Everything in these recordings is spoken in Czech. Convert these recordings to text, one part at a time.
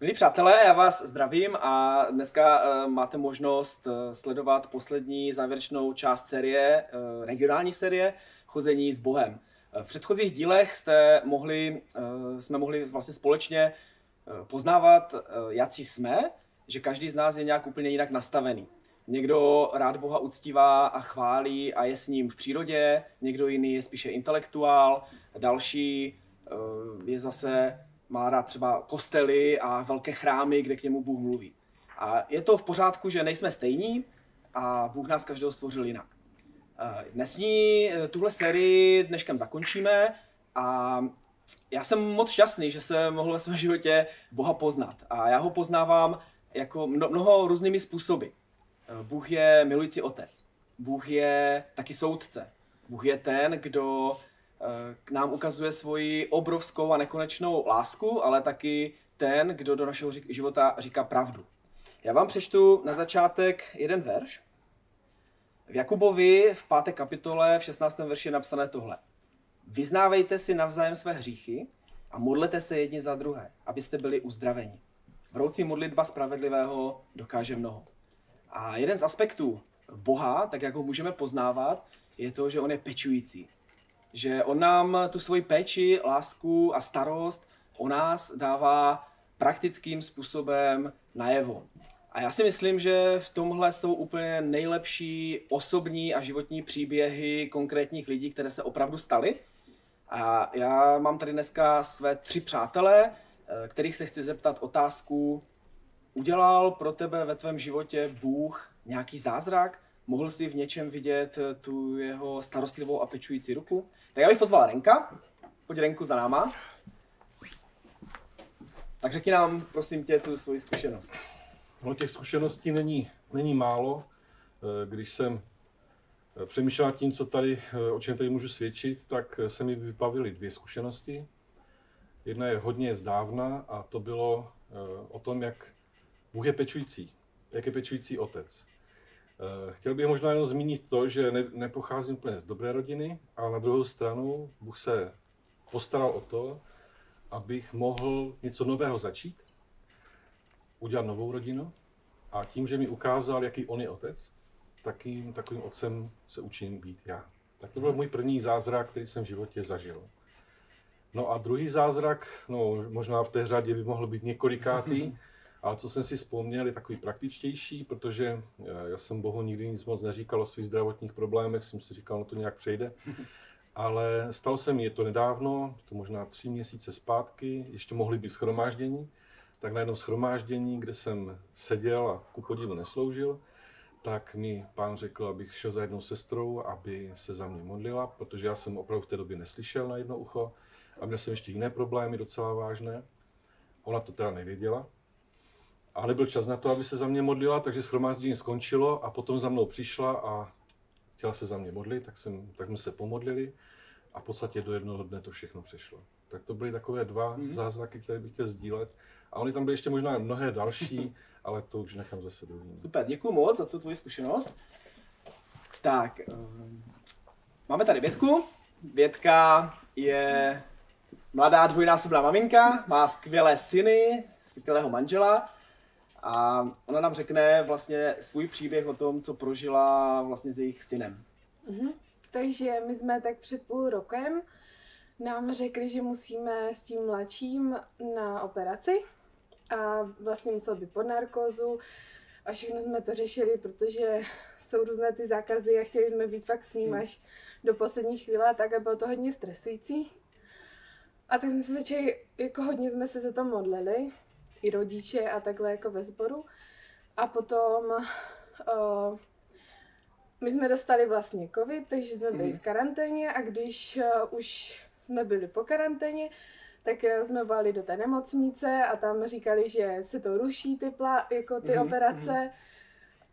Milí přátelé, já vás zdravím a dneska uh, máte možnost uh, sledovat poslední závěrečnou část série, uh, regionální série Chození s Bohem. V předchozích dílech jste mohli, jsme mohli vlastně společně poznávat, jaký jsme, že každý z nás je nějak úplně jinak nastavený. Někdo rád Boha uctívá a chválí a je s ním v přírodě, někdo jiný je spíše intelektuál, další je zase má rád třeba kostely a velké chrámy, kde k němu Bůh mluví. A je to v pořádku, že nejsme stejní a Bůh nás každého stvořil jinak. Eh, dnesní eh, tuhle sérii dneškem zakončíme a já jsem moc šťastný, že jsem mohl ve svém životě Boha poznat. A já ho poznávám jako mnoho různými způsoby. Eh, Bůh je milující otec. Bůh je taky soudce. Bůh je ten, kdo k nám ukazuje svoji obrovskou a nekonečnou lásku, ale taky ten, kdo do našeho života říká pravdu. Já vám přečtu na začátek jeden verš. V Jakubovi v páté kapitole v 16. verši je napsané tohle. Vyznávejte si navzájem své hříchy a modlete se jedni za druhé, abyste byli uzdraveni. Vroucí modlitba spravedlivého dokáže mnoho. A jeden z aspektů Boha, tak jak ho můžeme poznávat, je to, že on je pečující že on nám tu svoji péči, lásku a starost o nás dává praktickým způsobem najevo. A já si myslím, že v tomhle jsou úplně nejlepší osobní a životní příběhy konkrétních lidí, které se opravdu staly. A já mám tady dneska své tři přátelé, eh, kterých se chci zeptat otázku, udělal pro tebe ve tvém životě Bůh nějaký zázrak? Mohl jsi v něčem vidět tu jeho starostlivou a pečující ruku? Tak já bych pozval Renka. Pojď Renku za náma. Tak řekni nám, prosím tě, tu svoji zkušenost. No, těch zkušeností není, není málo. Eh, když jsem eh, přemýšlel tím, co tady, eh, o čem tady můžu svědčit, tak se mi vypavily dvě zkušenosti. Jedna je hodně zdávna a to bylo o tom, jak Bůh je pečující, jak je pečující otec. Eh, chtěl bych možná jenom zmínit to, že ne, nepocházím úplně z dobré rodiny, ale na druhou stranu Bůh se postaral o to, abych mohl něco nového začít, udělat novou rodinu a tím, že mi ukázal, jaký on je otec, takým takovým otcem se učím být já. Tak to byl můj první zázrak, který jsem v životě zažil. No a druhý zázrak, no možná v té řadě by mohl být několikátý, Ale co jsem si vzpomněl, je takový praktičtější, protože eh, já jsem Bohu nikdy nic moc neříkal o svých zdravotních problémech, jsem si říkal, no to nějak přejde. Ale stalo se mi je to nedávno, to možná tři měsíce zpátky, ještě mohly být schromáždění, tak na jednom schromáždění, kde jsem seděl a ku podivu nesloužil, tak mi pán řekl, abych šel za jednou sestrou, aby se za mě modlila, protože já jsem opravdu v té době neslyšel na jedno ucho a měl jsem ještě jiné problémy docela vážné. Ona to teda nevěděla, a nebyl čas na to, aby se za mě modlila, takže schromáždění skončilo a potom za mnou přišla a chtěla se za mě modlit, tak, jsem, tak jsme se pomodlili a v podstatě do jednoho dne to všechno přešlo. Tak to byly takové dva mm-hmm. zázraky, které bych chtěl sdílet. A oni tam byly ještě možná mnohé další, ale to už nechám zase druhým. Super, děkuji moc za tu tvoji zkušenost. Tak, um, máme tady Větku. Větka je mladá dvojnásobná maminka, má skvělé syny, skvělého manžela a ona nám řekne vlastně svůj příběh o tom, co prožila vlastně s jejich synem. Mm-hmm. Takže my jsme tak před půl rokem nám řekli, že musíme s tím mladším na operaci a vlastně musel být pod narkózu a všechno jsme to řešili, protože jsou různé ty zákazy a chtěli jsme být fakt s ním hmm. až do poslední chvíle, tak a bylo to hodně stresující. A tak jsme se začali, jako hodně jsme se za to modlili i rodiče a takhle jako ve sboru. A potom uh, my jsme dostali vlastně covid, takže jsme byli v karanténě a když uh, už jsme byli po karanténě, tak uh, jsme volali do té nemocnice a tam říkali, že se to ruší ty, plá, jako ty mm-hmm. operace.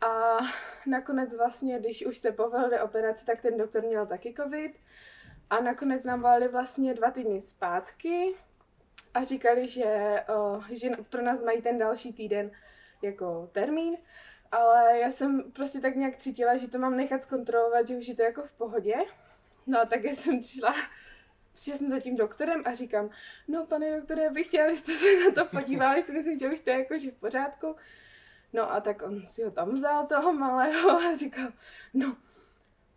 A nakonec vlastně, když už se povedli operaci, tak ten doktor měl taky covid. A nakonec nám volali vlastně dva týdny zpátky a říkali, že, uh, že pro nás mají ten další týden jako termín, ale já jsem prostě tak nějak cítila, že to mám nechat zkontrolovat, že už je to jako v pohodě. No a tak jsem šla Přišla jsem za tím doktorem a říkám, no pane doktore, já bych chtěla, abyste se na to podívali, si myslím, že už to je jakože v pořádku. No a tak on si ho tam vzal toho malého a říkal, no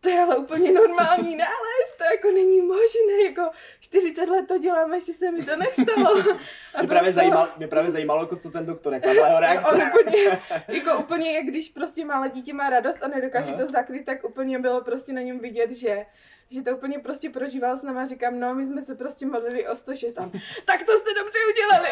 to je ale úplně normální nález, to jako není možné, jako 40 let to dělám, ještě se mi to nestalo. A mě, právě zajímalo, mě právě zajímalo, jako co ten doktor, jaká byla jeho reakce. On úplně, jako úplně, jak když prostě malé dítě má radost a nedokáže Aha. to zakryt, tak úplně bylo prostě na něm vidět, že že to úplně prostě prožíval s náma, říkám, no my jsme se prostě modlili o 106 tam, tak to jste dobře udělali.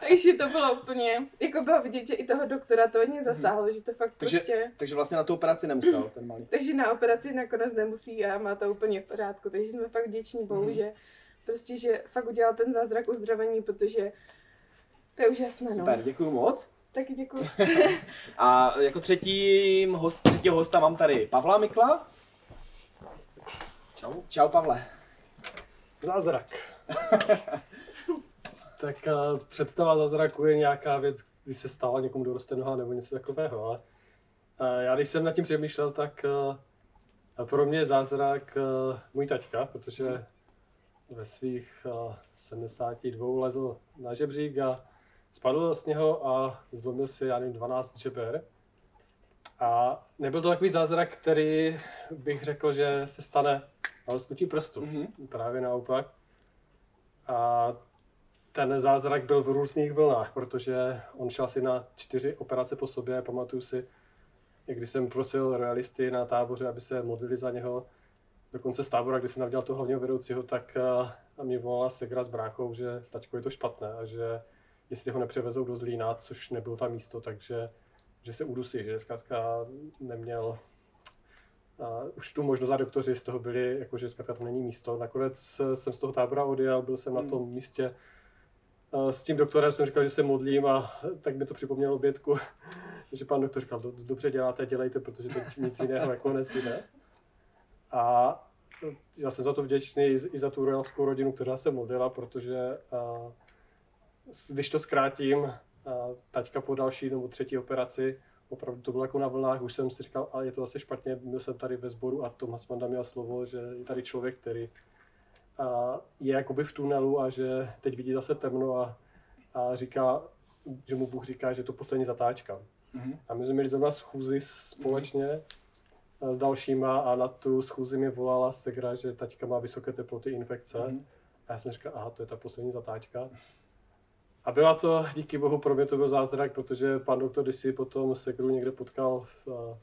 takže to bylo úplně, jako bylo vidět, že i toho doktora to hodně zasáhlo, mm. že to fakt takže, prostě... Takže vlastně na tu operaci nemusel ten malý. takže na operaci nakonec nemusí a má to úplně v pořádku, takže jsme fakt vděční Bohu, mm. že prostě, že fakt udělal ten zázrak uzdravení, protože to je úžasné, no. Super, děkuji moc. Taky děkuji. a jako třetí host, třetího hosta mám tady Pavla Mikla. Čau. Čau, Pavle. Zázrak. tak uh, představa zázraku je nějaká věc, kdy se stala někomu doroste noha nebo něco takového, ale uh, já když jsem nad tím přemýšlel, tak uh, pro mě je zázrak uh, můj taťka, protože ve svých uh, 72 lezl na žebřík a spadl z něho a zlomil si, já nevím, 12 žeber. A nebyl to takový zázrak, který bych řekl, že se stane lusknutí prstu. Mm-hmm. Právě naopak. A ten zázrak byl v různých vlnách, protože on šel asi na čtyři operace po sobě. Pamatuju si, jak když jsem prosil realisty na táboře, aby se modlili za něho, dokonce z tábora, kdy jsem navdělal toho hlavního vedoucího, tak a eh, mě volala segra s bráchou, že stačko je to špatné a že jestli ho nepřevezou do Zlína, což nebylo tam místo, takže že se udusí, že zkrátka neměl a už tu možnost a doktoři z toho byli, jakože zkrátka to není místo. Nakonec jsem z toho tábora odjel, byl jsem hmm. na tom místě s tím doktorem jsem říkal, že se modlím a tak mi to připomnělo obědku, že pan doktor říkal, dobře děláte, dělejte, protože to nic jiného jako nezbyde. A já jsem za to vděčný i za tu royalskou rodinu, která se modlila, protože když to zkrátím, taťka po další nebo třetí operaci opravdu to bylo jako na vlnách, už jsem si říkal, ale je to zase špatně, byl jsem tady ve sboru a Tomas Manda měl slovo, že je tady člověk, který a je jakoby v tunelu a že teď vidí zase temno a, a říká, že mu Bůh říká, že je to poslední zatáčka. Mm-hmm. A my jsme měli zrovna schůzi společně mm-hmm. s dalšíma a na tu schůzi mi volala Segra, že taťka má vysoké teploty infekce. Mm-hmm. A já jsem říkal, aha, to je ta poslední zatáčka. A byla to, díky bohu, pro mě to byl zázrak, protože pan doktor, když si potom Segru někde potkal v,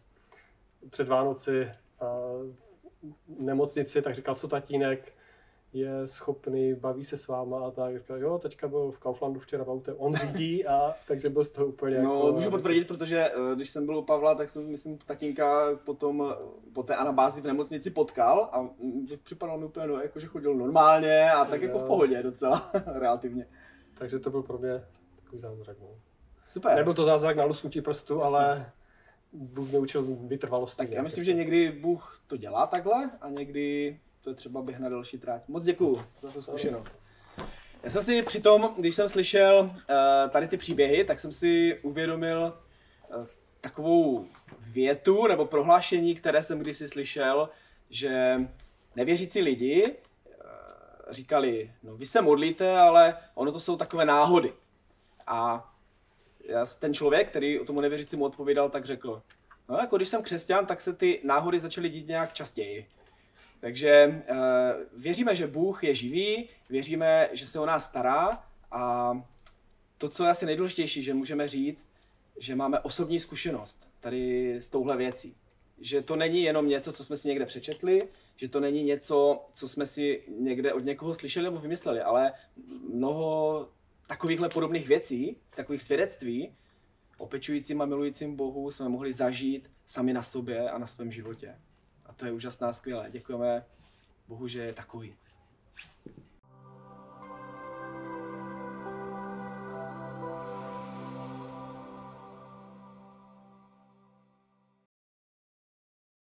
před Vánoci v nemocnici, tak říkal, co tatínek je schopný, baví se s váma a tak. Říkal, jo, teďka byl v Kauflandu včera v autě, on řídí a takže byl z toho úplně No, jako, můžu potvrdit, protože eh, když jsem byl u Pavla, tak jsem, myslím, tatínka potom eh, po té anabázi v nemocnici potkal a mm, připadalo mi úplně, no, jako, že chodil normálně a tak jako v pohodě docela, relativně. Takže to byl pro mě takový zázrak. No. Super. Nebyl to zázrak na lusknutí prstu, Jasně. ale Bůh mě učil vytrvalosti. Tak já myslím, že někdy Bůh to dělá takhle a někdy to je třeba běh na další tráť. Moc děkuju za tu zkušenost. Já jsem si přitom, když jsem slyšel uh, tady ty příběhy, tak jsem si uvědomil uh, takovou větu nebo prohlášení, které jsem kdysi slyšel, že nevěřící lidi říkali, no vy se modlíte, ale ono to jsou takové náhody. A já, ten člověk, který o tomu nevěřícímu odpovídal, tak řekl, no jako když jsem křesťan, tak se ty náhody začaly dít nějak častěji. Takže e, věříme, že Bůh je živý, věříme, že se o nás stará a to, co je asi nejdůležitější, že můžeme říct, že máme osobní zkušenost tady s touhle věcí. Že to není jenom něco, co jsme si někde přečetli, že to není něco, co jsme si někde od někoho slyšeli nebo vymysleli, ale mnoho takovýchhle podobných věcí, takových svědectví o pečujícím a milujícím Bohu jsme mohli zažít sami na sobě a na svém životě. A to je úžasná, skvělé. Děkujeme Bohu, že je takový.